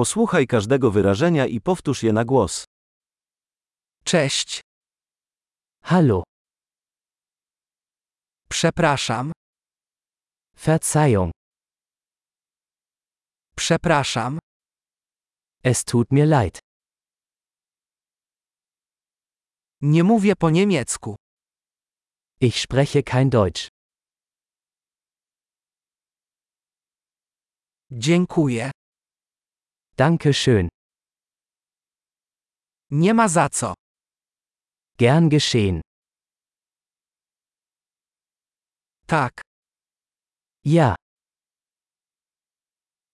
Posłuchaj każdego wyrażenia i powtórz je na głos. Cześć. Hallo, Przepraszam. Verzeihung, Przepraszam. es tut mir leid. Nie mówię po niemiecku. Ich spreche kein Deutsch. Dziękuję. Danke schön. Nie ma za co. Gern geschehen. Tak. Ja,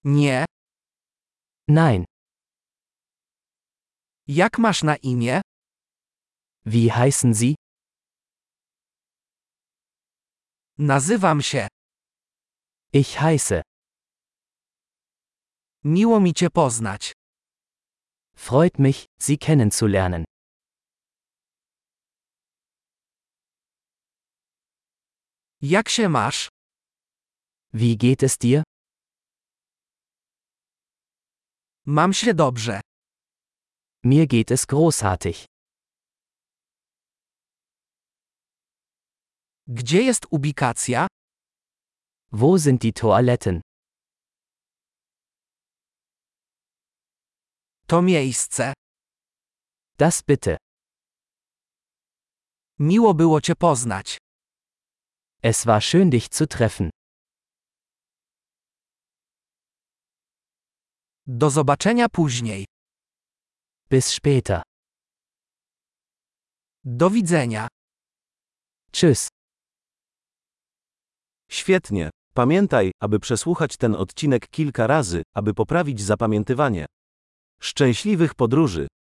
Nie. nein. Jak masz na imię? Wie heißen Sie? Nazywam się. Ich heiße. Miło mi Cię poznać. Freut mich, Sie kennenzulernen. Jak się masz? Wie geht es dir? Mam się dobrze. Mir geht es großartig. Gdzie jest ubikacja? Wo sind die Toiletten? To miejsce. Das bitte. Miło było Cię poznać. Es war schön dich zu treffen. Do zobaczenia później. Bis später. Do widzenia. Tschüss. Świetnie. Pamiętaj, aby przesłuchać ten odcinek kilka razy, aby poprawić zapamiętywanie. Szczęśliwych podróży!